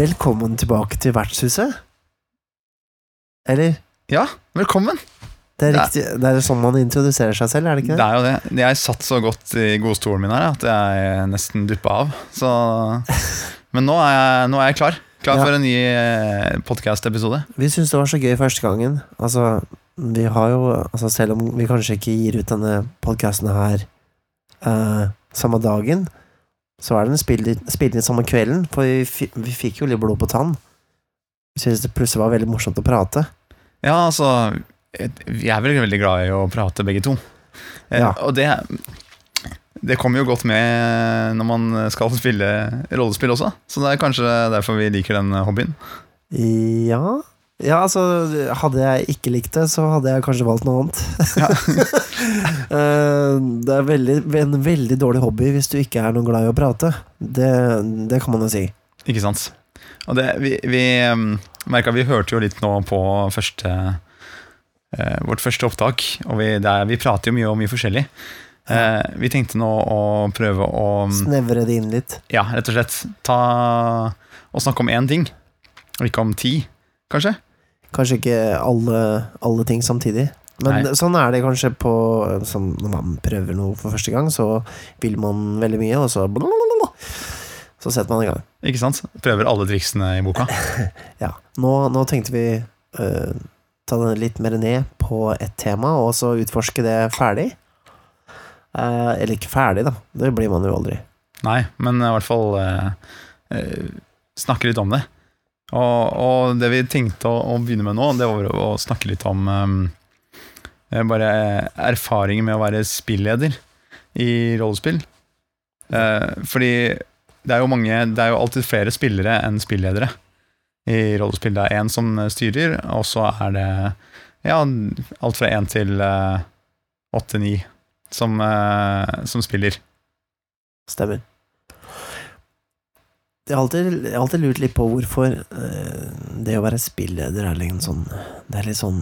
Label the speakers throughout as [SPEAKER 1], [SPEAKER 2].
[SPEAKER 1] Velkommen tilbake til vertshuset. Eller?
[SPEAKER 2] Ja, velkommen.
[SPEAKER 1] Det er, riktig, det er sånn man introduserer seg selv, er det ikke
[SPEAKER 2] Det
[SPEAKER 1] det?
[SPEAKER 2] er jo det. Jeg satt så godt i godstolen min her at jeg nesten duppa av. Så, men nå er, jeg, nå er jeg klar. Klar
[SPEAKER 1] Ja.
[SPEAKER 2] for en ny podkast-episode.
[SPEAKER 1] Vi syns det var så gøy første gangen. Altså, vi har jo altså Selv om vi kanskje ikke gir ut denne podkasten her uh, samme dagen, så er den spilt inn samme kvelden, for vi, vi fikk jo litt blod på tann. Vi syntes det plutselig var veldig morsomt å prate.
[SPEAKER 2] Ja, altså Vi er vel veldig glad i å prate, begge to. Eh,
[SPEAKER 1] Ja.
[SPEAKER 2] Og det Det kommer jo godt med når man skal spille rollespill også. Så det er kanskje derfor vi liker den hobbyen.
[SPEAKER 1] Ja Ja, altså, hadde jeg ikke likt det, så hadde jeg kanskje valgt noe annet.
[SPEAKER 2] Ja.
[SPEAKER 1] Eh, det er veldig, en veldig dårlig hobby hvis du ikke er noe glad i å prate. Det, det kan man jo si.
[SPEAKER 2] Ikke sant? Og det, vi vi um, merka vi hørte jo litt nå på første eh, vårt første opptak, og vi, det er, vi prater jo mye om mye forskjellig. Eh, vi tenkte nå å prøve å
[SPEAKER 1] Snevre det inn litt.
[SPEAKER 2] Ja, rett og slett ta og snakke om én ting, og ikke om ti, kanskje.
[SPEAKER 1] Kanskje ikke alle, alle ting samtidig. Men
[SPEAKER 2] Nei.
[SPEAKER 1] sånn er det kanskje på sånn, Når man prøver noe for første gang, så vil man veldig mye, og så blablabla. Så setter man i gang.
[SPEAKER 2] Ikke sant? Prøver alle triksene i boka.
[SPEAKER 1] Ja. Nå, nå tenkte vi eh, ta det litt mer ned på et tema, og så utforske det ferdig. Eh, eller ikke ferdig, da. Det blir man jo aldri.
[SPEAKER 2] Nei, men i hvert fall eh, eh, snakke litt om det. Og, og det vi tenkte å, å begynne med nå, det var å snakke litt om eh, bare erfaringer med å være spilleder i rollespill. Eh, fordi det er jo mange Det er jo alltid flere spillere enn spilledere i rollespill. Det er én som styrer, og så er det ja, alt fra én til åtte-ni som, uh, som spiller.
[SPEAKER 1] Stemmer. Jeg har alltid, alltid lurt litt på hvorfor uh, det å være spilleder er litt sånn Det er litt sånn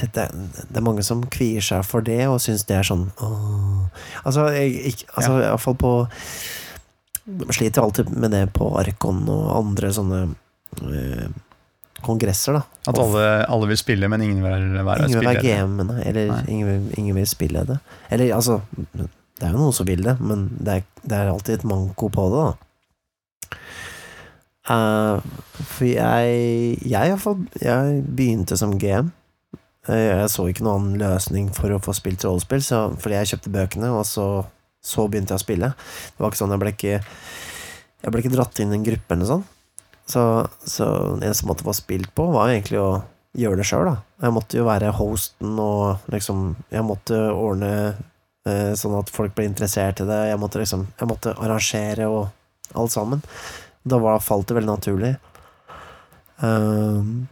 [SPEAKER 1] det, det, er mange som kvier seg for det og syns det er sånn åh. Altså, jeg, ikke, altså i hvert fall på sliter alltid med det på Arkon og andre sånne eh, kongresser, da.
[SPEAKER 2] At alle, alle vil spille, men ingen vil være
[SPEAKER 1] Ingen vil være.
[SPEAKER 2] GM,
[SPEAKER 1] nei. eller
[SPEAKER 2] Nei.
[SPEAKER 1] ingen vil, ingen vil spille det. Eller altså Det er jo noen som vil det, men det er, det er alltid et manko på det, da. Uh, for jeg Jeg, i hvert jeg begynte som GM. Eh, jeg så ikke noen annen løsning for å få spilt rollespill, så, fordi jeg kjøpte bøkene, og så, så begynte jeg å spille. Det var ikke sånn, jeg ble ikke Jeg ble ikke dratt inn i en gruppe eller noe sånt. Så, så eneste måte å få spilt på, var egentlig å gjøre det sjøl, da. Jeg måtte jo være hosten og liksom Jeg måtte ordne eh, sånn at folk ble interessert i det. Jeg måtte liksom Jeg måtte arrangere og alt sammen. Da var, falt det veldig naturlig. Um,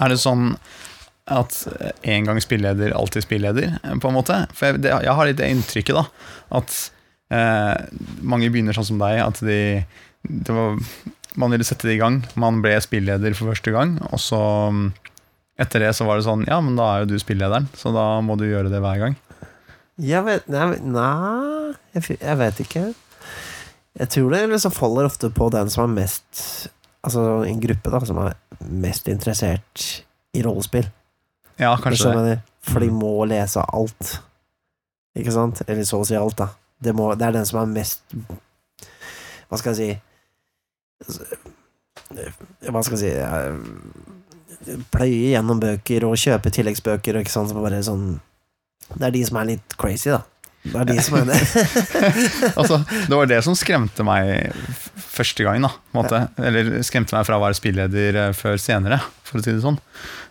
[SPEAKER 2] Er det sånn at en gang spilleder, alltid spilleder, på en måte? For jeg, det, jeg har litt det inntrykket, da, at eh, mange begynner sånn som deg, at de det var, Man ville sette det i gang. Man ble spilleder for første gang, og så mm, etter det så var det sånn Ja, men da er jo du spillederen, så da må du gjøre det hver gang.
[SPEAKER 1] jeg vet Nei, nei jeg, jeg vet ikke. Jeg tror det liksom faller ofte på den som er mest Altså en gruppe da som er mest interessert i rollespill.
[SPEAKER 2] Ja, kanskje det.
[SPEAKER 1] For de må lese alt. Ikke sant? Eller så å si alt, da. Det, må, det er den som er mest Hva skal jeg si Hva skal jeg si jeg Pløye gjennom bøker og kjøpe tilleggsbøker og ikke sant. Så bare sånn Det er de som er litt crazy, da. Det er de som er det.
[SPEAKER 2] altså, det var det som skremte meg første gang. da. Eller skremte meg fra å være spilleder eh, før senere, for å si det sånn.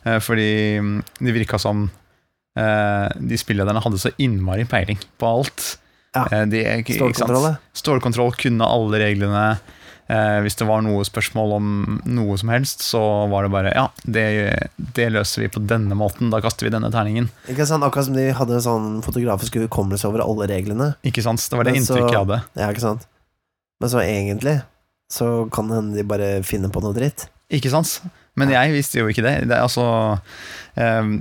[SPEAKER 2] Eh, Fordi mm, det virka som eh, de spillederne hadde så innmari peiling på alt.
[SPEAKER 1] Ja.
[SPEAKER 2] Eh, De?
[SPEAKER 1] Stålkontroll.
[SPEAKER 2] Stålkontroll, kunne alle reglene. Eh, hvis det var noe spørsmål om noe som helst, så var det bare Ja, det, det løser vi på denne måten. Da kaster vi denne terningen.
[SPEAKER 1] Ikke sant? Akkurat som de hadde en sånn fotografisk hukommelse over alle reglene.
[SPEAKER 2] Ikke sant? Det var det
[SPEAKER 1] Men så-
[SPEAKER 2] inntrykket jeg hadde.
[SPEAKER 1] Ja, ikke sant? Men så egentlig så kan det hende de bare finner på noe dritt.
[SPEAKER 2] Ikke sant? Men jeg visste jo ikke det. det altså eh,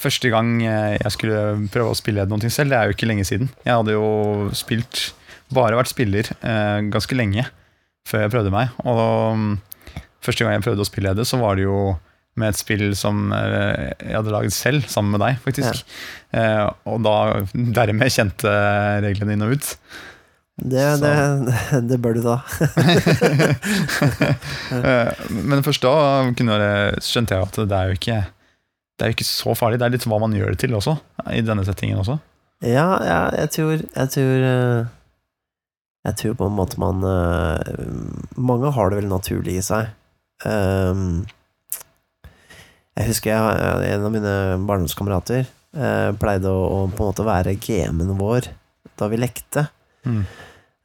[SPEAKER 2] Første gang jeg skulle prøve å spille noe selv, det er jo ikke lenge siden. Jeg hadde jo spilt Bare vært spiller eh, ganske lenge før jeg prøvde meg. Og da, første gang jeg prøvde å spille det, så var det jo med et spill som eh, jeg hadde laget selv, sammen med deg, faktisk. Eh, og da dermed kjente reglene inn og ut.
[SPEAKER 1] Det, det, det bør du da.
[SPEAKER 2] Eh, Men først da kunne jeg, skjønte jeg at det er jo ikke Det er jo ikke så farlig. Det er litt hva man gjør det til også, i denne settingen også.
[SPEAKER 1] Ja, ja jeg tror Jeg tror eh, Jeg tror på en måte man eh, Mange har det vel naturlig i seg. Um, jeg husker jeg, en av mine barndomskamerater eh, pleide å, å på en måte være gamen vår da vi lekte.
[SPEAKER 2] Mm.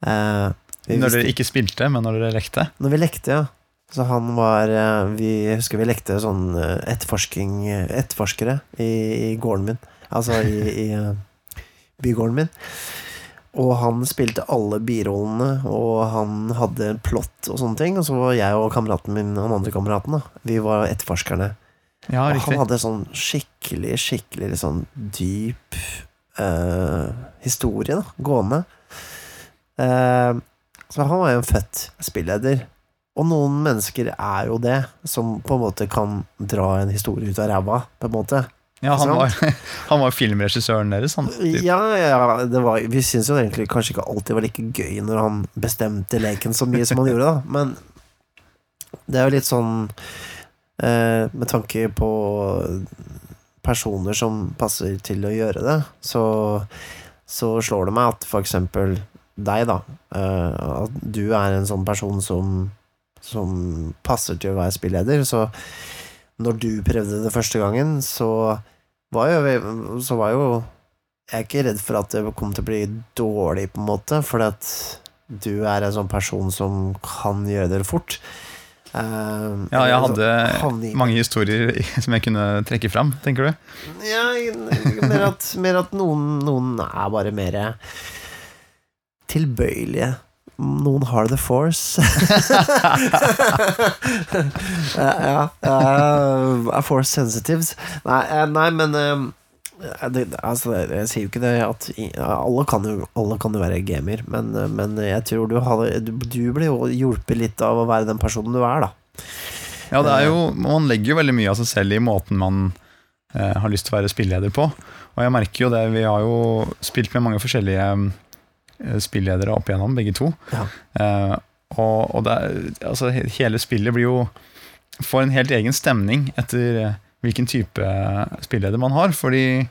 [SPEAKER 1] Eh, vi
[SPEAKER 2] Når dere ikke spilte, men når dere lekte.
[SPEAKER 1] Når vi lekte, ja. Så han var eh, vi, Jeg husker vi lekte sånn eh, etterforskere i, i gården min. Altså i, i eh, bygården min. Og han spilte alle birollene, og han hadde plott og sånne ting. Og så var jeg og kameraten min, han andre kameraten, da, vi var etterforskerne.
[SPEAKER 2] Ja,
[SPEAKER 1] Og han hadde sånn skikkelig, skikkelig sånn dyp eh, historie, da, gående. Eh, så han var jo en født spilleder. Og noen mennesker er jo det, som på en måte kan dra en historie ut av ræva, på en måte.
[SPEAKER 2] Ja, han var, han var filmregissøren deres, han. Typ.
[SPEAKER 1] Ja, ja, det var, vi syns jo egentlig kanskje ikke alltid var like gøy når han bestemte leken så mye som han gjorde, da. Men det er jo litt sånn eh, Med tanke på personer som passer til å gjøre det, så, så slår det meg at for eksempel deg, da. eh, at du er en sånn person som, som passer til å være spilleder. Så når du prøvde det første gangen, så var jo, så var jo Jeg er ikke redd for at det kom til å bli dårlig, på en måte, fordi at du er en sånn person som kan gjøre det fort. Uh,
[SPEAKER 2] Ja, jeg
[SPEAKER 1] altså,
[SPEAKER 2] hadde mange historier som jeg kunne trekke fram, tenker du?
[SPEAKER 1] Ja, mer at, mer at noen, noen er bare mer tilbøyelige. Noen har the force. ja, uh, er force sensitives. Nei, eh, nei men eh, det, altså, Jeg sier jo ikke det at alle kan jo, alle kan jo være gamer, men, eh, men jeg tror du, hadde, du, du blir jo hjulpet litt av å være den personen du er, da.
[SPEAKER 2] Ja, det er jo, Man legger jo veldig mye av seg selv i måten man eh, har lyst til å være spilleleder på. Og jeg merker jo det, vi har jo spilt med mange forskjellige spilledere opp igjennom, begge to.
[SPEAKER 1] Ja.
[SPEAKER 2] Uh, og og det altså, hele spillet blir jo får en helt egen stemning etter eh, hvilken type spilleder man har. Fordi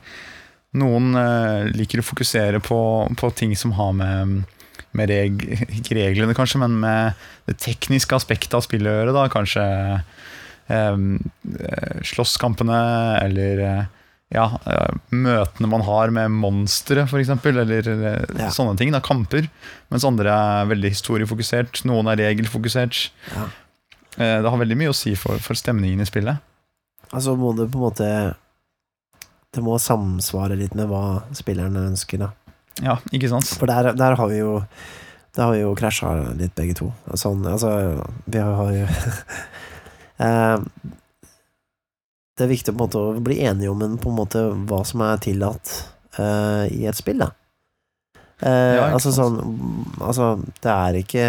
[SPEAKER 2] noen uh, liker å fokusere på, på ting som har med, med reg, ikke reglene, kanskje, men med det tekniske aspektet av spillet å gjøre. Da. Kanskje eh, eh, slåsskampene, eller eh, ja, eh, møtene man har med monstre, f.eks., eller eh,
[SPEAKER 1] Ja.
[SPEAKER 2] sånne ting. Da, kamper. Mens andre er veldig historiefokusert. Noen er regelfokusert.
[SPEAKER 1] Ja.
[SPEAKER 2] Eh, Det har veldig mye å si for, for stemningen i spillet.
[SPEAKER 1] Altså må det på en måte Det må samsvare litt med hva spillerne ønsker, da.
[SPEAKER 2] Ja, ikke sant?
[SPEAKER 1] For der, der har vi jo Der har vi jo krasja litt, begge to. Sånn, altså Vi har jo Det er viktig på en måte å bli enige om en, på en måte hva som er tillatt uh, i et spill, da. Uh,
[SPEAKER 2] Ja,
[SPEAKER 1] altså sånn Altså, det er ikke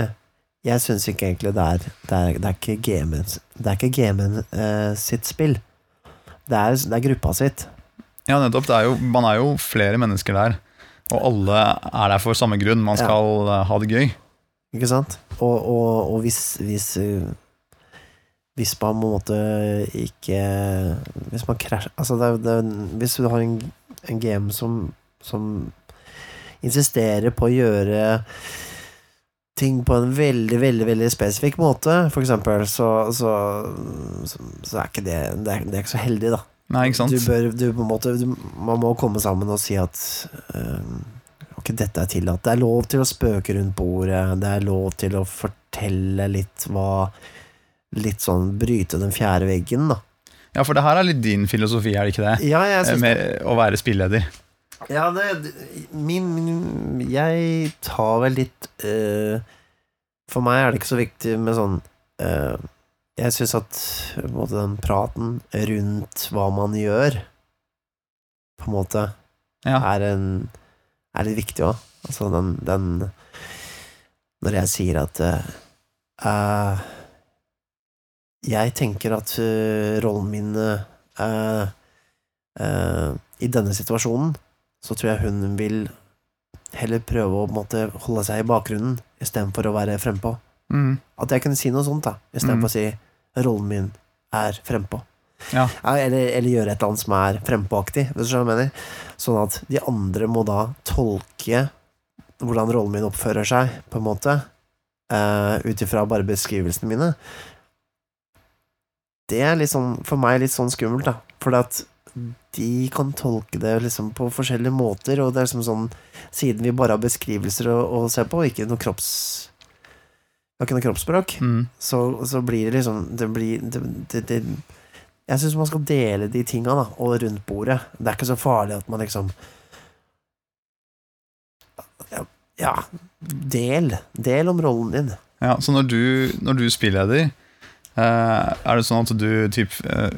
[SPEAKER 1] Jeg syns ikke egentlig det er Det er, det er ikke gamen Det er ikke gamen uh, sitt spill. Det er, det er gruppa sitt.
[SPEAKER 2] Ja, nettopp. Det er jo, man er jo flere mennesker der. Og alle er der for samme grunn. Man skal ja. ha det gøy.
[SPEAKER 1] Ikke sant? Og, og, og hvis, hvis Hvis man på en måte ikke Hvis man krasjer Altså, det, det, hvis du har en, en game som, som insisterer på å gjøre ting på en veldig, veldig veldig spesifikk måte, for eksempel, så, så, så, så er ikke det det er, det er ikke så heldig, da.
[SPEAKER 2] Nei, ikke sant?
[SPEAKER 1] Du bør, du på en måte du, Man må komme sammen og si at um, Ok, dette er tillatt. Det er lov til å spøke rundt bordet. Det er lov til å fortelle litt hva Litt sånn bryte den fjerde veggen, da.
[SPEAKER 2] Ja, for det her er litt din filosofi, er det ikke det?
[SPEAKER 1] Ja, jeg synes
[SPEAKER 2] Med det. å være spilleder.
[SPEAKER 1] Ja, det min, min Jeg tar vel litt eh, For meg er det ikke så viktig med sånn eh, Jeg syns at måte, den praten rundt hva man gjør, på en måte,
[SPEAKER 2] Ja.
[SPEAKER 1] er, en, er litt viktig òg. Altså den, den Når jeg sier at eh, eh, Jeg tenker at eh, rollen min eh, eh, I denne situasjonen så tror jeg hun vil heller prøve å måte, holde seg i bakgrunnen istedenfor å være frempå.
[SPEAKER 2] Mm.
[SPEAKER 1] At jeg kunne si noe sånt, da, istedenfor
[SPEAKER 2] Mm.
[SPEAKER 1] å si rollen min er frempå.
[SPEAKER 2] Ja.
[SPEAKER 1] eller, eller gjøre et eller annet som er frempåaktig, hvis du skjønner hva jeg mener. Sånn at de andre må da tolke hvordan rollen min oppfører seg, på en måte, uh, ut ifra bare beskrivelsene mine. Det er sånn, for meg litt sånn skummelt, da. For at de kan tolke det liksom på forskjellige måter, og det er liksom sånn Siden vi bare har beskrivelser å, å se på, og ikke noe kropps... Vi har ikke noe kroppsspråk
[SPEAKER 2] Mm.
[SPEAKER 1] så, så blir det liksom Det blir det, det, det, Jeg syns man skal dele de tinga, da, og rundt bordet. Det er ikke så farlig at man liksom Ja, ja del. Del om rollen din.
[SPEAKER 2] Ja, så når du, når du er spilleder, er det sånn at du typ, eh,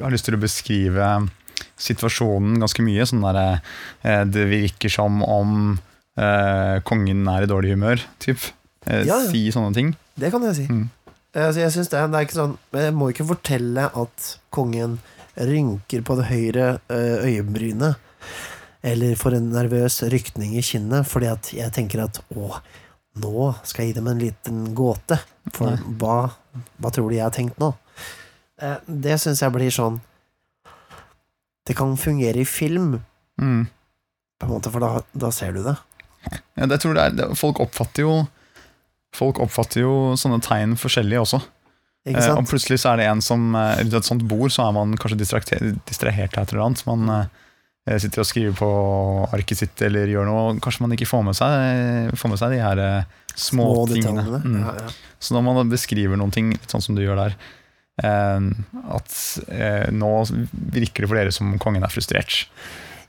[SPEAKER 2] har lyst til å beskrive situasjonen ganske mye? Sånn der, eh, det virker som om eh, kongen er i dårlig humør, typ? Eh,
[SPEAKER 1] Ja.
[SPEAKER 2] Si sånne ting?
[SPEAKER 1] Det kan jeg si.
[SPEAKER 2] Mm.
[SPEAKER 1] Altså, jeg det, det sånn Jeg må ikke fortelle at kongen rynker på det høyre øyebrynet, eller får en nervøs rykning i kinnet, fordi at jeg tenker at å, nå skal jeg gi dem en liten gåte. For hva, hva tror du jeg har tenkt nå? Eh, Det syns jeg blir sånn Det kan fungere i film,
[SPEAKER 2] Mm.
[SPEAKER 1] på en måte, for da, da ser du det.
[SPEAKER 2] Ja, det tror jeg, det, folk oppfatter jo Folk oppfatter jo sånne tegn forskjellig også. Eh, og plutselig så er det en som eh, Rundt et sånt bord så er man kanskje distrahert, distrahert av et eller annet. Man eh, sitter og skriver på arket sitt eller gjør noe. Kanskje man ikke får med seg, får med seg de her små, små, tingene. Mm.
[SPEAKER 1] Ja, ja.
[SPEAKER 2] Så når man beskriver noen ting, sånn som du gjør der, eh, at eh, nå virker det for dere som kongen er frustrert.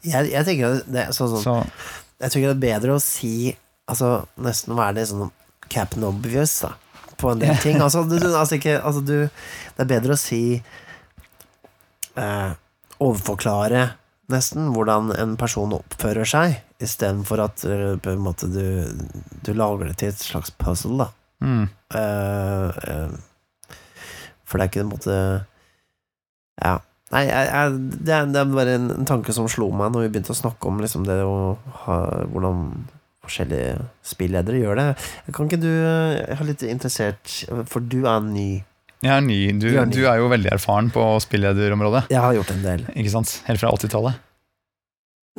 [SPEAKER 1] Jeg, jeg tenker det er sånn, sånn
[SPEAKER 2] Så
[SPEAKER 1] Jeg tror det er bedre å si Altså nesten være det sånn cap'n Obvious da På en del ting Altså, du, du- altså, ikke, altså du, Det er bedre å si eh, Overforklare Nesten hvordan en person oppfører seg I stedet for at eh, på en måte du, du lager det til et slags puzzle da.
[SPEAKER 2] Mm,
[SPEAKER 1] Uh, uh, For det er ikke en måte Ja. Nei, jeg, jeg, det, er, det er bare en, en tanke som slo meg Når vi begynte å snakke om liksom det å ha, Hvordan forskjellige spilledere gjør det. Kan ikke du Jeg er litt interessert For du er ny
[SPEAKER 2] jeg er ny. Du,
[SPEAKER 1] Du er ny.
[SPEAKER 2] du er jo veldig erfaren på spillederområdet.
[SPEAKER 1] Jeg har gjort en del
[SPEAKER 2] Ikke sant? Helt fra 80-tallet.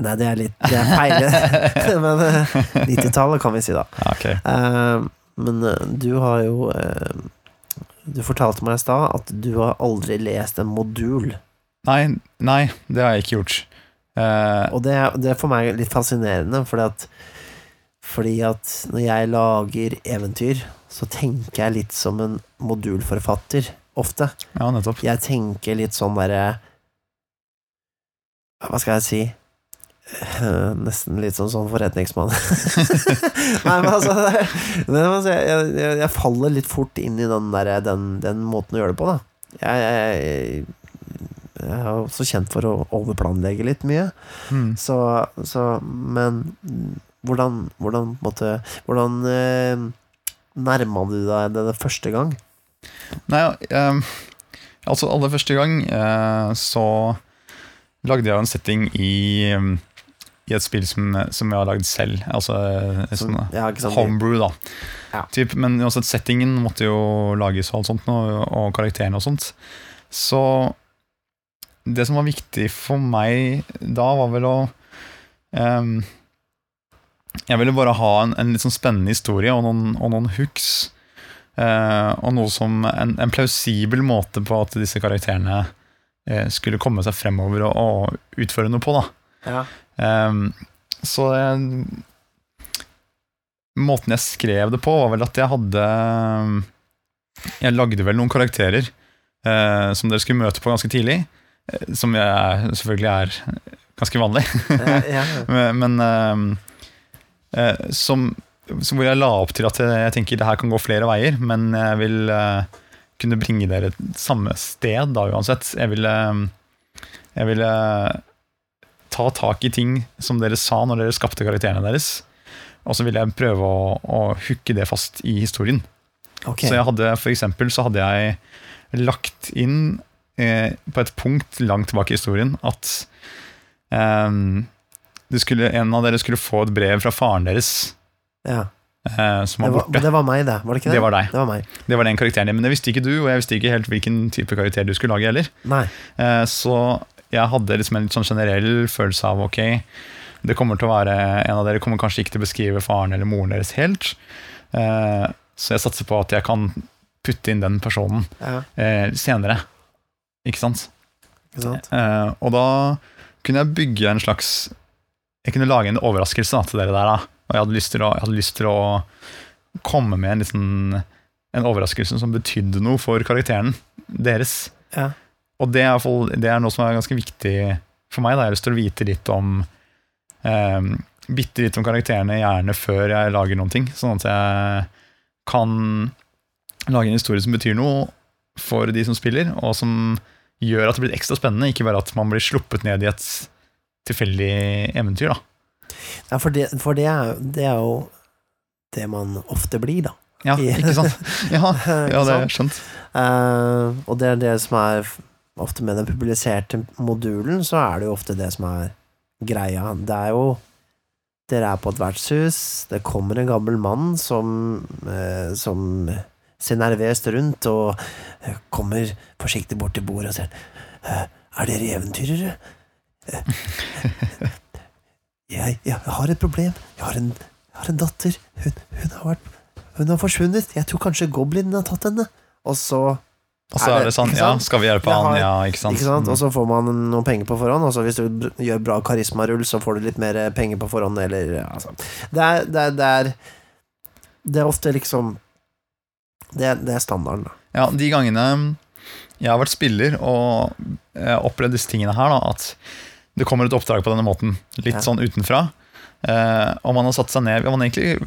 [SPEAKER 1] Nei, det er litt Det er feil Men eh, 90-tallet kan vi si da
[SPEAKER 2] Ja, ok.
[SPEAKER 1] Eh, Men eh, du har jo uh, Du fortalte meg i stad At du har aldri lest en modul
[SPEAKER 2] Nei, nei, det har jeg ikke gjort. Uh,
[SPEAKER 1] Og det, er- det er for meg litt fascinerende, fordi at, fordi at når jeg lager eventyr, så tenker jeg litt som en modulforfatter, ofte.
[SPEAKER 2] ja, nettopp.
[SPEAKER 1] Jeg tenker litt sånn derre Hva skal jeg si? Eh, Nesten litt sånn, sånn forretningsmann. Nei, men altså, det, det, altså jeg, jeg, jeg faller litt fort inn i den, der, den, den måten å gjøre det på, da. Jeg, jeg, er også kjent for å overplanlegge litt mye.
[SPEAKER 2] Mm.
[SPEAKER 1] Så, så Men hvordan Hvordan, måte, hvordan eh, nærma du deg det, det første gang?
[SPEAKER 2] Nei, ehm, altså aller første gang eh, så lagde jeg jo en setting i, i et spill som, som jeg har lagd selv. Altså et
[SPEAKER 1] Som-
[SPEAKER 2] sånn
[SPEAKER 1] ja,
[SPEAKER 2] homebrew, da.
[SPEAKER 1] Ja.
[SPEAKER 2] Typ, men uansett, settingen måtte jo lages og alt sånt, og, og karakterene og sånt. Så det som var viktig for meg da, var vel å ehm, Jeg ville bare ha en, en litt sånn spennende historie og noen, og noen hooks. eh, og noe som en, en plausibel måte på at disse karakterene eh, skulle komme seg fremover og, og utføre noe på. da
[SPEAKER 1] Ja.
[SPEAKER 2] Ehm, så jeg måten jeg skrev det på, var vel at jeg hadde Jeg lagde vel noen karakterer eh, som dere skulle møte på ganske tidlig. Som jeg selvfølgelig er ganske vanlig.
[SPEAKER 1] Ja, ja.
[SPEAKER 2] Men, men eh, eh, som, som hvor jeg la opp til at jeg, jeg tenker det her kan gå flere veier, men jeg vil eh, kunne bringe dere samme sted da uansett. Jeg ville, jeg ville ta tak i ting som dere sa når dere skapte karakterene deres. Og så ville jeg prøve å, å hooke det fast i historien.
[SPEAKER 1] Okay.
[SPEAKER 2] Så jeg hadde for eksempel så hadde jeg lagt inn eh, på et punkt langt tilbake i historien at det skulle, en av dere skulle få et brev fra faren deres
[SPEAKER 1] ja.
[SPEAKER 2] Uh, som
[SPEAKER 1] det,
[SPEAKER 2] var
[SPEAKER 1] var,
[SPEAKER 2] borte.
[SPEAKER 1] det var meg, det. Var det ikke det?
[SPEAKER 2] Det var deg.
[SPEAKER 1] Det var.
[SPEAKER 2] Det var den karakteren din, men det visste ikke du, og jeg visste ikke helt hvilken type karakter du skulle lage heller.
[SPEAKER 1] Nei.
[SPEAKER 2] Uh, så jeg hadde liksom en litt sånn generell følelse av ok, det kommer til å være En av dere kommer kanskje ikke til å beskrive faren eller moren deres helt. Uh, så jeg satser på at jeg kan putte inn den personen
[SPEAKER 1] Ja,
[SPEAKER 2] senere. Ikke sant?
[SPEAKER 1] ikke sant?
[SPEAKER 2] Og da kunne jeg bygge en slags Jeg kunne lage en overraskelse da, til dere der. da Og jeg hadde lyst til å, lyst til å komme med en liten En overraskelse som betydde noe for karakteren deres.
[SPEAKER 1] Ja.
[SPEAKER 2] Og det er, det er noe som er ganske viktig for meg. Da. Jeg har lyst til å vite litt om eh, Bitte litt om karakterene, gjerne før jeg lager noen ting. Sånn at jeg kan lage en historie som betyr noe for de som spiller, og som gjør at det blir ekstra spennende. Ikke bare at man blir sluppet ned i et tilfeldig eventyr. da.
[SPEAKER 1] Ja, for, det, for det, er, det er jo det man ofte blir, da.
[SPEAKER 2] Ja, ikke sant? Ja, ja det er skjønt.
[SPEAKER 1] Uh, og det er det som er ofte med den publiserte modulen, så er det jo ofte det som er greia. Det er jo Dere er på et vertshus, det kommer en gammel mann som, eh, som ser nervøst rundt og eh, kommer forsiktig bort til bordet og sier eh, Er dere eventyrere? Eh, jeg, jeg har et problem. Jeg har en, jeg har en datter. Hun, hun, har vært, hun har forsvunnet. Jeg tror kanskje goblinen har tatt henne. Og så
[SPEAKER 2] Og så
[SPEAKER 1] Er
[SPEAKER 2] er
[SPEAKER 1] det-
[SPEAKER 2] sånn, ja, skal vi hjelpe han? Ja, ikke sant?
[SPEAKER 1] Ikke sant?
[SPEAKER 2] Mm.
[SPEAKER 1] Og så får man noen penger på forhånd, og så hvis du gjør bra karismarull, så får du litt mer penger på forhånd, eller altså. Det er, det er, det er, det er ofte liksom det er, det er standarden, da.
[SPEAKER 2] Ja, de gangene jeg har vært spiller og eh, opplevd disse tingene her, da, at det kommer et oppdrag på denne måten, litt
[SPEAKER 1] Ja.
[SPEAKER 2] sånn utenfra, eh, og man har satt seg ned man, egentlig,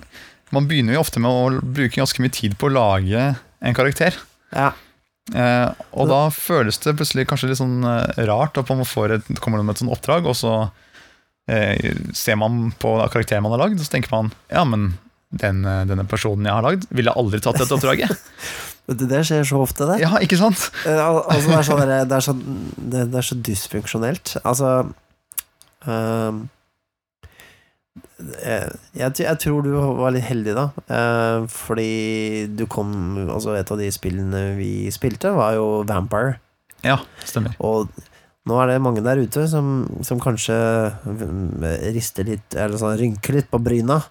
[SPEAKER 2] man begynner jo ofte med å bruke ganske mye tid på å lage en karakter.
[SPEAKER 1] Ja,
[SPEAKER 2] Eh, og da føles det plutselig kanskje litt sånn eh, rart at man får et, kommer med et sånt oppdrag, og så eh, ser man på karakteren man har lagd, og så tenker man ja, men den, eh, denne personen jeg har lagd, ville aldri tatt dette oppdraget.
[SPEAKER 1] det, skjer så ofte, det.
[SPEAKER 2] ja, ikke sant?
[SPEAKER 1] Eh, al- Altså, det er sånn, det er så, det, det er så dysfunksjonelt. Altså eh, jeg, jeg tror du var litt heldig, da. Uh, fordi du kom Altså, et av de spillene vi spilte, var jo Vampire.
[SPEAKER 2] Ja, stemmer.
[SPEAKER 1] Og nå er det mange der ute som, som kanskje rister litt, eller sånn rynker litt på bryna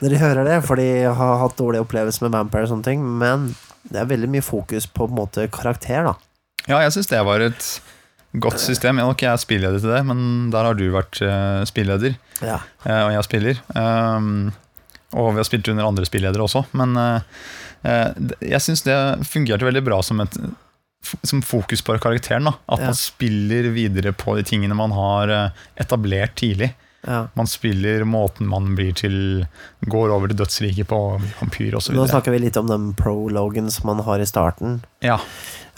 [SPEAKER 1] når de hører det, for de har hatt dårlig opplevelse med Vampire og sånne ting. Men det er veldig mye fokus på på en måte karakter, da.
[SPEAKER 2] Ja, jeg syns det var et godt system. Jeg er nok jeg er spilleder til det, men der har du vært uh, spilleder,
[SPEAKER 1] Ja.
[SPEAKER 2] eh, og jeg spiller. Um, og vi har spilt under andre spilledere også, men eh, eh, jeg syns det fungerte veldig bra som et som fokus på karakteren. da At
[SPEAKER 1] Ja.
[SPEAKER 2] man spiller videre på de tingene man har eh, etablert tidlig.
[SPEAKER 1] ja.
[SPEAKER 2] Man spiller måten man blir til Går over til dødsriket på vampyr osv.
[SPEAKER 1] Nå snakker vi litt om den prologen som man har i starten.
[SPEAKER 2] Ja,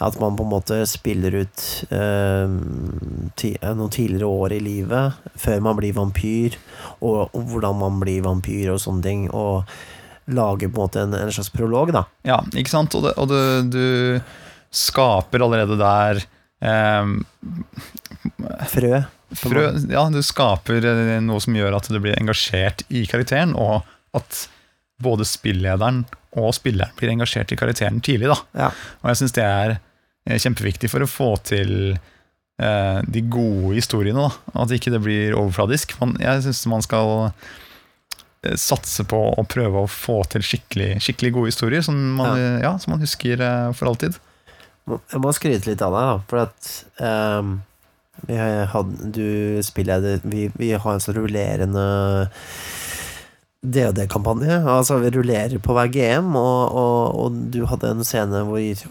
[SPEAKER 1] At man på en måte spiller ut eh, eh, noen tidligere år i livet før man blir vampyr, og, og hvordan man blir vampyr og sånne ting. Og lager på en måte en, en slags prolog, da.
[SPEAKER 2] ja ikke sant? Og, det, og det, du skaper allerede der eh,
[SPEAKER 1] Frø.
[SPEAKER 2] frø, ja, du skaper eh, noe som gjør at du blir engasjert i karakteren, og at både spillederen og spilleren blir engasjert i karakteren tidlig. Da.
[SPEAKER 1] Ja.
[SPEAKER 2] Og jeg syns det er kjempeviktig for å få til eh, de gode historiene. Da. At ikke det blir overfladisk. Man, jeg syns man skal eh, satse på å prøve å få til skikkelig, skikkelig gode historier som man, ja. som man husker eh, for alltid.
[SPEAKER 1] Jeg må skryte litt av deg, for at um, vi hadde, du spiller vi, vi har en sånn rullerende DOD-kampanje. Altså, vi rullerer på hver GM, og, og, og du hadde en scene hvor,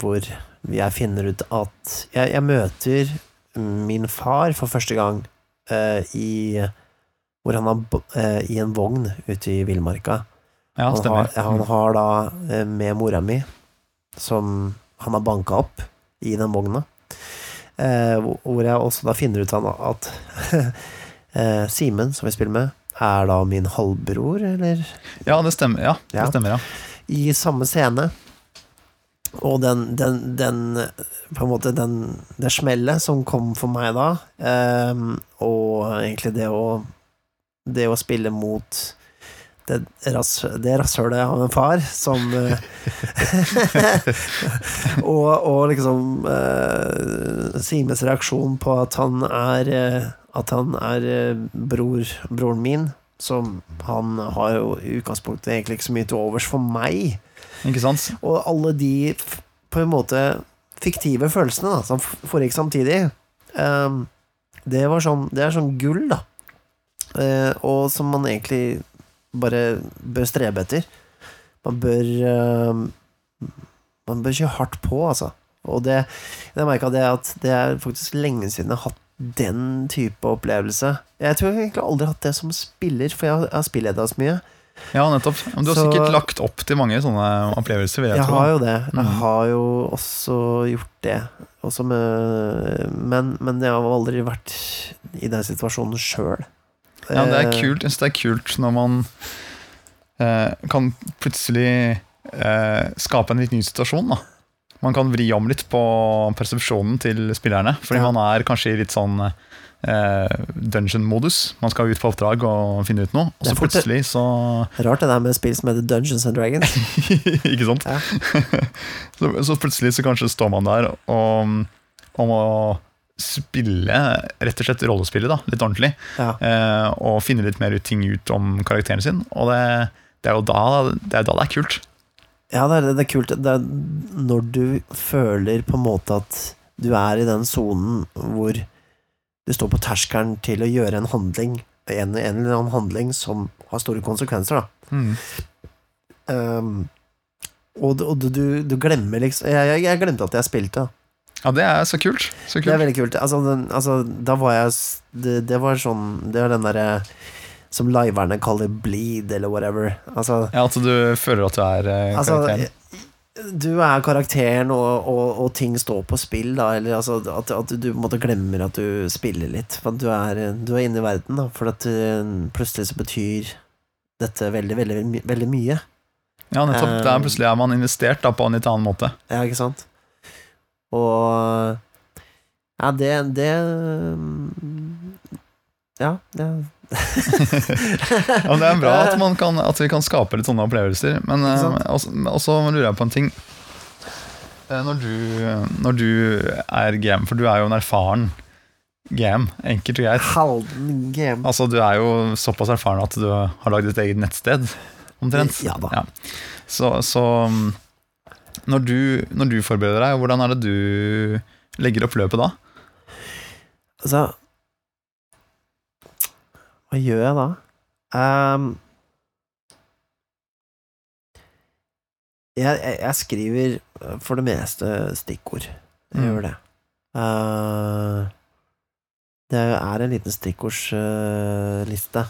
[SPEAKER 1] hvor jeg finner ut at jeg, jeg møter min far for første gang uh, i Hvor han er bo- eh, i en vogn ute i villmarka.
[SPEAKER 2] Ja,
[SPEAKER 1] han, har, han har da eh, med mora mi, som han har banka opp i den vogna, eh, hvor- jeg også da finner ut at eh, Simen, som vi spiller med, er da min halvbror, eller
[SPEAKER 2] Ja, det stemmer. Ja, det
[SPEAKER 1] Ja.
[SPEAKER 2] stemmer, ja.
[SPEAKER 1] i samme scene. Og den, den, den På en måte den, det smellet som kom for meg da, um, og egentlig det å Det å spille mot det, det rasshølet av en far som eh, og, og liksom uh, Simes reaksjon på at han er eh, At han er bror, broren min, som han har jo i utgangspunktet egentlig ikke så mye til overs for meg.
[SPEAKER 2] Ikke sant?
[SPEAKER 1] Og alle de på en måte fiktive følelsene da, som foregikk samtidig, um, det var sånn Det er sånn gull, da. Uh, og som man egentlig bare bør strebe etter. Man bør uh, Man bør kjøre hardt på, altså. Og det Jeg merka det at det er faktisk lenge siden jeg har hatt den type opplevelse. Jeg tror jeg egentlig aldri har hatt det som spiller, for jeg har, jeg har så mye.
[SPEAKER 2] Ja, nettopp. Men du har
[SPEAKER 1] Så-
[SPEAKER 2] sikkert lagt opp til mange sånne opplevelser, vil jeg,
[SPEAKER 1] Jeg
[SPEAKER 2] tro.
[SPEAKER 1] har jo det. Jeg
[SPEAKER 2] Mm.
[SPEAKER 1] har jo også gjort det. Også med, men, men jeg har aldri vært i den situasjonen sjøl.
[SPEAKER 2] Ja, det er kult. Jeg syns det er kult når man eh, kan plutselig eh, skape en litt ny situasjon. Da. Man kan vri om litt på persepsjonen til spillerne, fordi
[SPEAKER 1] Ja.
[SPEAKER 2] man er kanskje i litt sånn eh, dungeon-modus. Man skal ut på oppdrag og finne ut noe, og så plutselig så
[SPEAKER 1] Rart det der med spill som heter Dungeons and Dragons.
[SPEAKER 2] Ikke sant?
[SPEAKER 1] Ja.
[SPEAKER 2] så, så plutselig så kanskje står man der og, og må spille rett og slett rollespillet da, litt ordentlig.
[SPEAKER 1] Ja.
[SPEAKER 2] eh, og finne litt mer ut ting ut om karakteren sin. Og det, det er jo da det er, da det er kult.
[SPEAKER 1] ja, det er, det er kult. Det er når du føler på en måte at du er i den sonen hvor du står på terskelen til å gjøre en handling, en, en eller annen handling som har store konsekvenser, da. Um, og, og du, du, glemmer liksom jeg, jeg, jeg glemte at jeg spilte.
[SPEAKER 2] Ja, det er så kult. Så
[SPEAKER 1] Det er veldig kult. Altså, den, altså da var jeg Det, det var sånn Det var den derre som liverne kaller bleed, eller whatever. Altså,
[SPEAKER 2] Ja, At du føler at du er eh,
[SPEAKER 1] altså
[SPEAKER 2] karakteren.
[SPEAKER 1] Du er karakteren, og, og, og ting står på spill, da. Eller altså, at, at du på en måte glemmer at du spiller litt. For at du er, du er inne i verden, da. For at eh, plutselig så betyr dette veldig, veldig, my- veldig mye.
[SPEAKER 2] Ja, nettopp.
[SPEAKER 1] Um,
[SPEAKER 2] Der plutselig er man investert da, på en litt annen måte.
[SPEAKER 1] Ja, ikke sant? Og Ja, det Det Ja, det
[SPEAKER 2] Ja, Det er bra at, man kan, at vi kan skape litt sånne opplevelser. Men eh, også, også lurer jeg på en ting. Eh, Når du, når du er GM, for du er jo en erfaren GM, enkelt og greit.
[SPEAKER 1] Halden GM.
[SPEAKER 2] Altså, du er jo såpass erfaren at du har lagd ditt eget nettsted, omtrent.
[SPEAKER 1] Ja da.
[SPEAKER 2] Ja. Så, så mm, når, du, når du forbereder deg, hvordan er det du legger opp løpet da?
[SPEAKER 1] Altså Hva gjør jeg da? Um, jeg, jeg, jeg skriver eh, for det meste stikkord. Jeg
[SPEAKER 2] Mm.
[SPEAKER 1] gjør det. Uh, det er en liten stikkordsliste.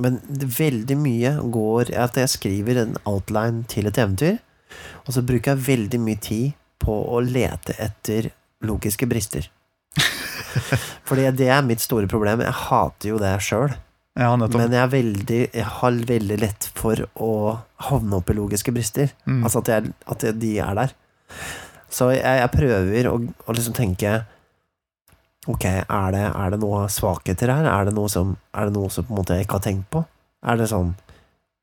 [SPEAKER 1] Men veldig mye går at jeg skriver en outline til et eventyr, og så bruker jeg veldig mye tid på å lete etter logiske brister. Fordi det er mitt store problem. Jeg hater jo det sjøl.
[SPEAKER 2] Ja.
[SPEAKER 1] Men jeg, veldig, jeg har veldig lett for å havne opp i logiske brister.
[SPEAKER 2] Mm.
[SPEAKER 1] Altså at, jeg, at de er der. Så jeg, jeg prøver å, å liksom tenke Ok, er det, er det noe svakheter her? Er det noe som, det noe som jeg ikke har tenkt på? Er det sånn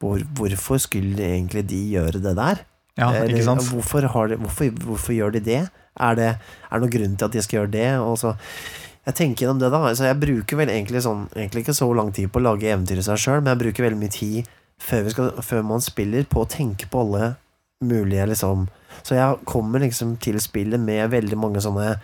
[SPEAKER 1] hvor, Hvorfor skulle egentlig de gjøre det der?
[SPEAKER 2] ja,
[SPEAKER 1] Eller? Hvorfor, har de, hvorfor, hvorfor gjør de det? Er det er det noen grunn til at de skal gjøre det? Og så, jeg tenker gjennom det da altså Jeg bruker vel egentlig sånn Egentlig ikke så lang tid på å lage eventyr i seg sjøl, men jeg bruker veldig mye tid før, vi skal, før man spiller, på å tenke på alle mulige liksom Så jeg kommer liksom til spillet med veldig mange sånne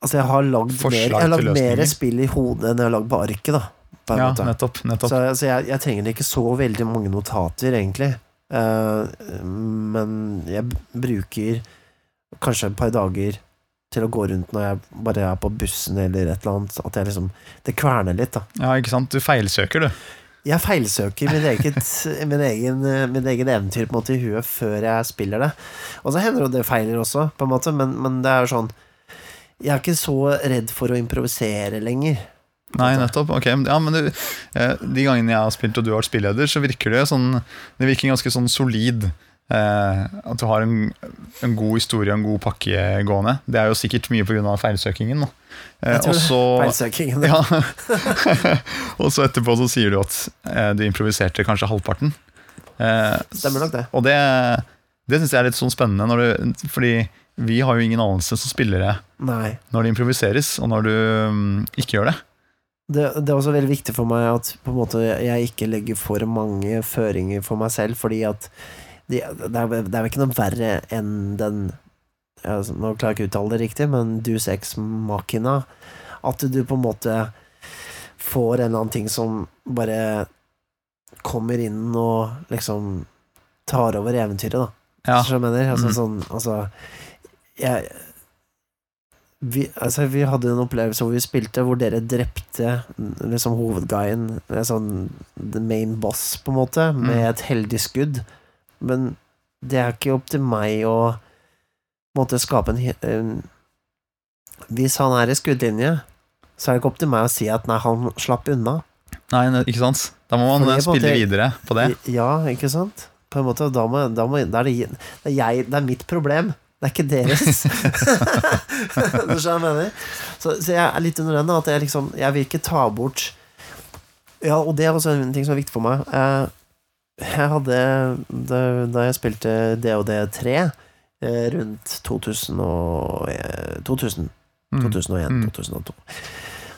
[SPEAKER 1] Altså, jeg har lagd mer, jeg har lagd mer spill i hodet enn jeg har lagd på arket, da. på
[SPEAKER 2] Ja,
[SPEAKER 1] måte.
[SPEAKER 2] nettopp. nettopp.
[SPEAKER 1] Så, altså, jeg, jeg trenger ikke så veldig mange notater, egentlig. Uh, men jeg bruker kanskje et par dager til å gå rundt når jeg bare er på bussen eller et eller annet. At jeg liksom Det kverner litt, da.
[SPEAKER 2] Ja, ikke sant? Du feilsøker, du.
[SPEAKER 1] Jeg feilsøker min eget, min egen, min egen eventyr på en måte i huet før jeg spiller det. Og så hender det det feiler også, på en måte, men, men det er jo sånn Jeg er ikke så redd for å improvisere lenger.
[SPEAKER 2] Nei, nettopp. Ok, ja, men du, eh, De gangene jeg har spilt og du har vært spilleder, så virker det sånn Det virker ganske sånn solid. Eh, at du har en, en god historie og en god pakke gående. Det er jo sikkert mye pga. feilsøkingen. Eh, og så ja. Og så etterpå så sier du at eh, du improviserte kanskje halvparten. Eh,
[SPEAKER 1] Stemmer nok det.
[SPEAKER 2] Og det, det syns jeg er litt sånn spennende, når du, fordi vi har jo ingen anelse som spillere
[SPEAKER 1] Nei.
[SPEAKER 2] når det improviseres, og når du um, ikke gjør det.
[SPEAKER 1] Det, det er også veldig viktig for meg at måte, jeg ikke legger for mange føringer for meg selv, fordi at det, er, det vel ikke noe verre enn den altså, Nå klarer jeg ikke å uttale det riktig, men du, Ex Machina. At du på en måte får en eller annen ting som bare kommer inn og liksom tar over eventyret, da.
[SPEAKER 2] Ja.
[SPEAKER 1] Så jeg mener, altså
[SPEAKER 2] Mm.
[SPEAKER 1] sånn Altså jeg, vi, altså, vi hadde en opplevelse hvor vi spilte hvor dere drepte liksom hovedguyen, sånn the main boss, på en måte, med
[SPEAKER 2] Mm.
[SPEAKER 1] et heldig skudd. Men det er ikke opp til meg å måtte skape en, Hvis han er i skuddlinje, så er det ikke opp til meg å si at nei, han slapp unna.
[SPEAKER 2] Nei, ikke sant? Da må man
[SPEAKER 1] Fordi
[SPEAKER 2] spille
[SPEAKER 1] måte-
[SPEAKER 2] videre på det.
[SPEAKER 1] Ja, ikke sant? På en måte, da må, da må, da er det, det, er jeg, det er mitt problem. Det er ikke deres. du skjønner hva jeg mener? Så, så jeg er litt under den, at jeg liksom Jeg vil ikke ta bort Ja, og det er også en ting som er viktig for meg. Eh, Jeg hadde Da, da jeg spilte DOD3 eh, rundt 2000 og, eh, 2000
[SPEAKER 2] Mm.
[SPEAKER 1] 2001,
[SPEAKER 2] Mm.
[SPEAKER 1] 2002.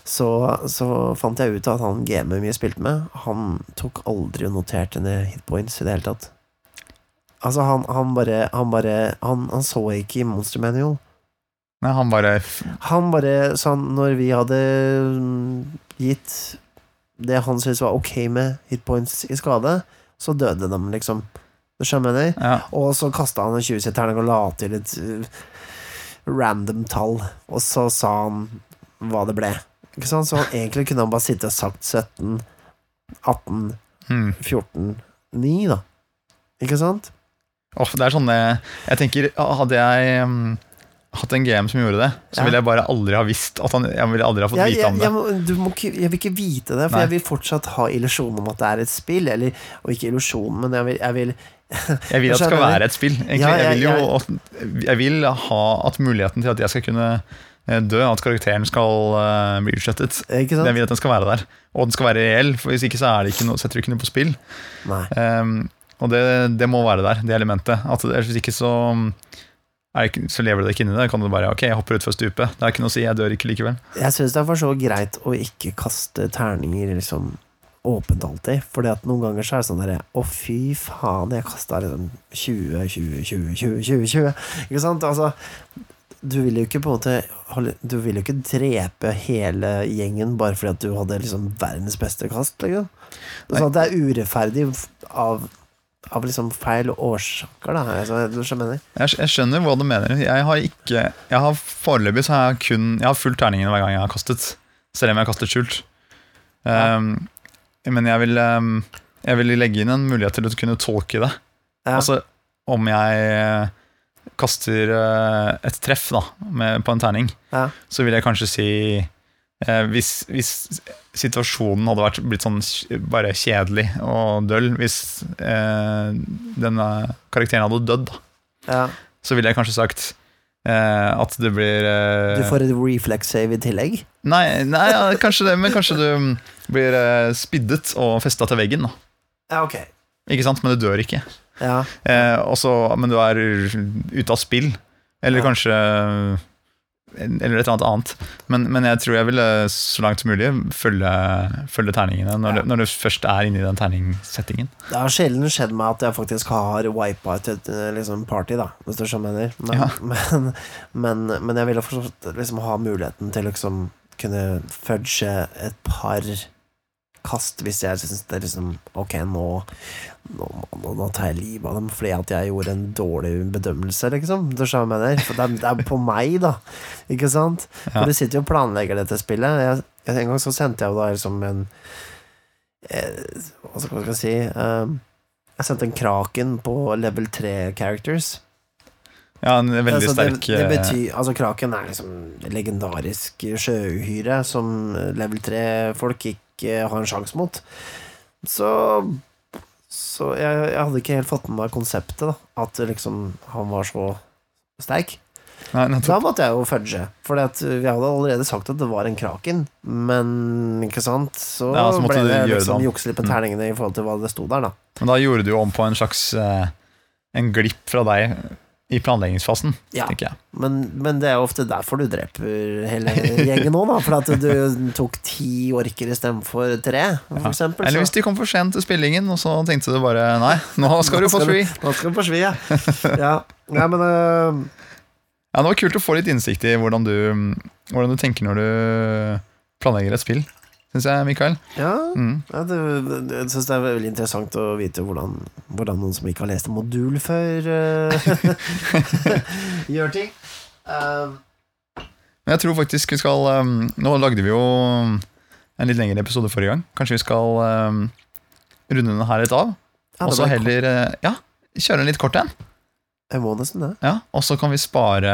[SPEAKER 1] Så, så fant jeg ut at han gamet vi spilte med, han tok aldri og noterte ned hitpoints i det hele tatt. Altså, han, han bare Han bare Han, han så ikke i Monster Manual.
[SPEAKER 2] Nei, han bare
[SPEAKER 1] Han bare sånn Når vi hadde mm, gitt det han syntes var ok med hitpoints i skade, så døde de, liksom. Du skjønner jeg
[SPEAKER 2] ja.
[SPEAKER 1] Og så kasta han en 20-terning og la til et uh, random tall, og så sa han hva det ble. Ikke sant? Så egentlig kunne han bare sitte og sagt 17, 18,
[SPEAKER 2] mm.
[SPEAKER 1] 14, 9, da. Ikke sant?
[SPEAKER 2] Oh, det er sånn eh, Jeg tenker, hadde jeg mm, hatt en GM som gjorde det, så
[SPEAKER 1] Ja.
[SPEAKER 2] ville jeg bare aldri ha visst at han Jeg ville aldri ha fått
[SPEAKER 1] ja,
[SPEAKER 2] vite om det.
[SPEAKER 1] jeg, må- du må jeg vil ikke vite det, for
[SPEAKER 2] Nei.
[SPEAKER 1] jeg vil fortsatt ha illusjonen om at det er et spill. Eller, og ikke illusjon, men jeg vil, jeg vil
[SPEAKER 2] Jeg vil at det skal være et spill. Egentlig,
[SPEAKER 1] Ja,
[SPEAKER 2] jeg,
[SPEAKER 1] jeg-
[SPEAKER 2] vil jo jeg vil ha at muligheten til at jeg skal kunne eh, dø, at karakteren skal eh, bli utslettet. Jeg vil at den skal være der. Og den skal være reell, for hvis ikke så er det ikke noe, setter du ikke noe på spill. Ehm, og det, det må være der, det elementet. At hvis ikke så, ikke, så lever du deg ikke i det. Kan du bare ok, jeg hopper utfor stupet. Det er ikke noe å si, jeg dør ikke likevel.
[SPEAKER 1] Jeg syns det er for så greit å ikke kaste terninger liksom åpent alltid. Fordi at noen ganger så er det sånn derre Å, fy faen, jeg kasta liksom 20, 20, 20, 20, 20, 20. Ikke sant? Altså, du vil jo ikke på en måte Du vil jo ikke drepe hele gjengen bare fordi at du hadde liksom verdens beste kast, liksom. Sånn at det er urettferdig av, av liksom feil årsaker, da. Altså, du skjønner jeg?
[SPEAKER 2] Jeg, skjønner hva du mener. Jeg har ikke Jeg har Foreløpig så har jeg kun Jeg har fulgt terningene hver gang jeg har kastet. Selv om jeg har kastet skjult. Ehm, men jeg vil, um, jeg vil legge inn en mulighet til å kunne tolke det.
[SPEAKER 1] Ja.
[SPEAKER 2] Altså om jeg eh, kaster eh, et treff da med, på en terning,
[SPEAKER 1] Ja.
[SPEAKER 2] så vil jeg kanskje si eh, hvis, hvis situasjonen hadde vært blitt sånn bare kjedelig og døll, hvis eh, denne karakteren hadde dødd,
[SPEAKER 1] ja.
[SPEAKER 2] så ville jeg kanskje sagt eh, at det blir eh,
[SPEAKER 1] Du får et reflex save i tillegg?
[SPEAKER 2] Nei, nei ja, kanskje det, men kanskje du mm, blir eh, spiddet og festa til veggen. da
[SPEAKER 1] Ja, ok.
[SPEAKER 2] Ikke sant? Men du dør ikke.
[SPEAKER 1] Ja.
[SPEAKER 2] Eh, og men du er ute av spill. Eller kanskje Eller et eller annet annet. Men, men jeg tror jeg ville så langt som mulig følge, følge terningene når,
[SPEAKER 1] Ja.
[SPEAKER 2] du, når du først er inne i den terningssettingen.
[SPEAKER 1] Det har sjelden skjedd meg at jeg faktisk har wipa et eh, liksom, party, da, hvis du skjønner hva jeg mener. Men,
[SPEAKER 2] Ja.
[SPEAKER 1] men, men, men jeg ville forstått liksom ha muligheten til å liksom kunne fudge et par kast hvis jeg syns det er liksom Ok, nå, nå, nå, nå tar jeg livet av dem fordi at jeg gjorde en dårlig bedømmelse, liksom. Du skjønner hva jeg mener? For det er, det er på meg, da. Ikke sant?
[SPEAKER 2] Ja.
[SPEAKER 1] For du sitter jo og planlegger dette spillet. Jeg, en gang så sendte jeg jo da liksom en eh, Hva skal jeg si eh, Jeg sendte en Kraken på level 3 characters.
[SPEAKER 2] Ja, en veldig
[SPEAKER 1] Altså,
[SPEAKER 2] sterk
[SPEAKER 1] det, det
[SPEAKER 2] eh,
[SPEAKER 1] betyr, altså Kraken er liksom legendarisk sjøuhyre som level 3-folk ikke har en sjanse mot. Så Så jeg, jeg hadde ikke helt fått med meg konseptet, da. At liksom han var så sterk.
[SPEAKER 2] Nei,
[SPEAKER 1] Da måtte jeg jo fudge. For vi hadde allerede sagt at det var en kraken. Men ikke sant, så,
[SPEAKER 2] Ja, så
[SPEAKER 1] ble det liksom
[SPEAKER 2] om.
[SPEAKER 1] jukse litt på terningene i forhold til hva det sto der, da.
[SPEAKER 2] Men da gjorde du jo om på en slags eh, En glipp fra deg i planleggingsfasen,
[SPEAKER 1] Ja.
[SPEAKER 2] tenker jeg.
[SPEAKER 1] Men, men det er jo ofte derfor du dreper hele gjengen nå, da. For at du tok ti orker istedenfor tre, for
[SPEAKER 2] Ja.
[SPEAKER 1] eksempel.
[SPEAKER 2] Eller hvis de kom for sent til spillingen, og så tenkte du bare Nei, nå skal du
[SPEAKER 1] Nå
[SPEAKER 2] få
[SPEAKER 1] skal
[SPEAKER 2] free.
[SPEAKER 1] Nå skal du på svi, ja. ja. Nei, men uh...
[SPEAKER 2] Ja, Det var kult å få litt innsikt i hvordan du, hvordan du tenker når du planlegger et spill, syns jeg, Mikael.
[SPEAKER 1] Ja,
[SPEAKER 2] Mm.
[SPEAKER 1] ja det, jeg syns det er veldig interessant å vite hvordan, hvordan noen som ikke har lest en modul før, øh, gjør ting. Um,
[SPEAKER 2] jeg tror faktisk vi skal um, Nå lagde vi jo en litt lengre episode forrige gang. Kanskje vi skal um, runde den her litt av?
[SPEAKER 1] ja,
[SPEAKER 2] Og så heller eh, Ja, kjøre en litt kort en.
[SPEAKER 1] Jeg må nesten det.
[SPEAKER 2] Ja, og så kan vi spare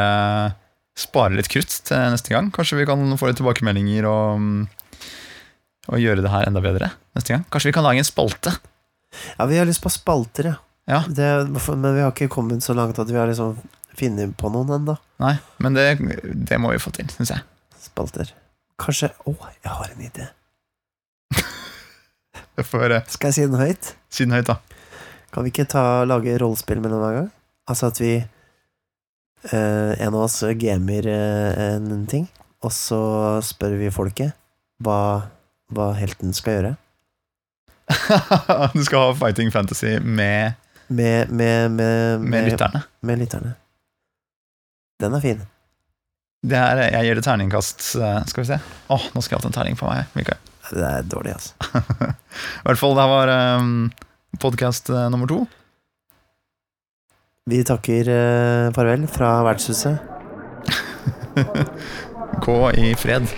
[SPEAKER 2] Spare litt krutt til neste gang. Kanskje vi kan få litt tilbakemeldinger og, um, og gjøre det her enda bedre neste gang. Kanskje vi kan lage en spalte.
[SPEAKER 1] Ja, vi har lyst på spalter, ja.
[SPEAKER 2] Ja.
[SPEAKER 1] Det, men vi har ikke kommet så langt at vi har liksom funnet på noen ennå.
[SPEAKER 2] Nei, men det, det må vi få til, syns jeg.
[SPEAKER 1] Spalter. Kanskje Å, jeg har en idé.
[SPEAKER 2] For, eh,
[SPEAKER 1] Skal jeg si den høyt?
[SPEAKER 2] siden høyt, da.
[SPEAKER 1] Kan vi ikke ta, lage rollespill mellom hver gang? Altså at vi eh, En av oss gamer eh, en ting, og så spør vi folket hva, hva helten skal gjøre.
[SPEAKER 2] du skal ha Fighting Fantasy med,
[SPEAKER 1] Med, med, med,
[SPEAKER 2] med lytterne.
[SPEAKER 1] med lytterne. Den er fin.
[SPEAKER 2] Det er, jeg gir det terningkast eh, Skal vi se. Åh, nå skal jeg ha en terning på meg. Mikael.
[SPEAKER 1] Det er dårlig, altså.
[SPEAKER 2] I hvert fall, det her var um, podkast nummer to.
[SPEAKER 1] Vi takker uh, farvel fra vertshuset.
[SPEAKER 2] Gå i fred.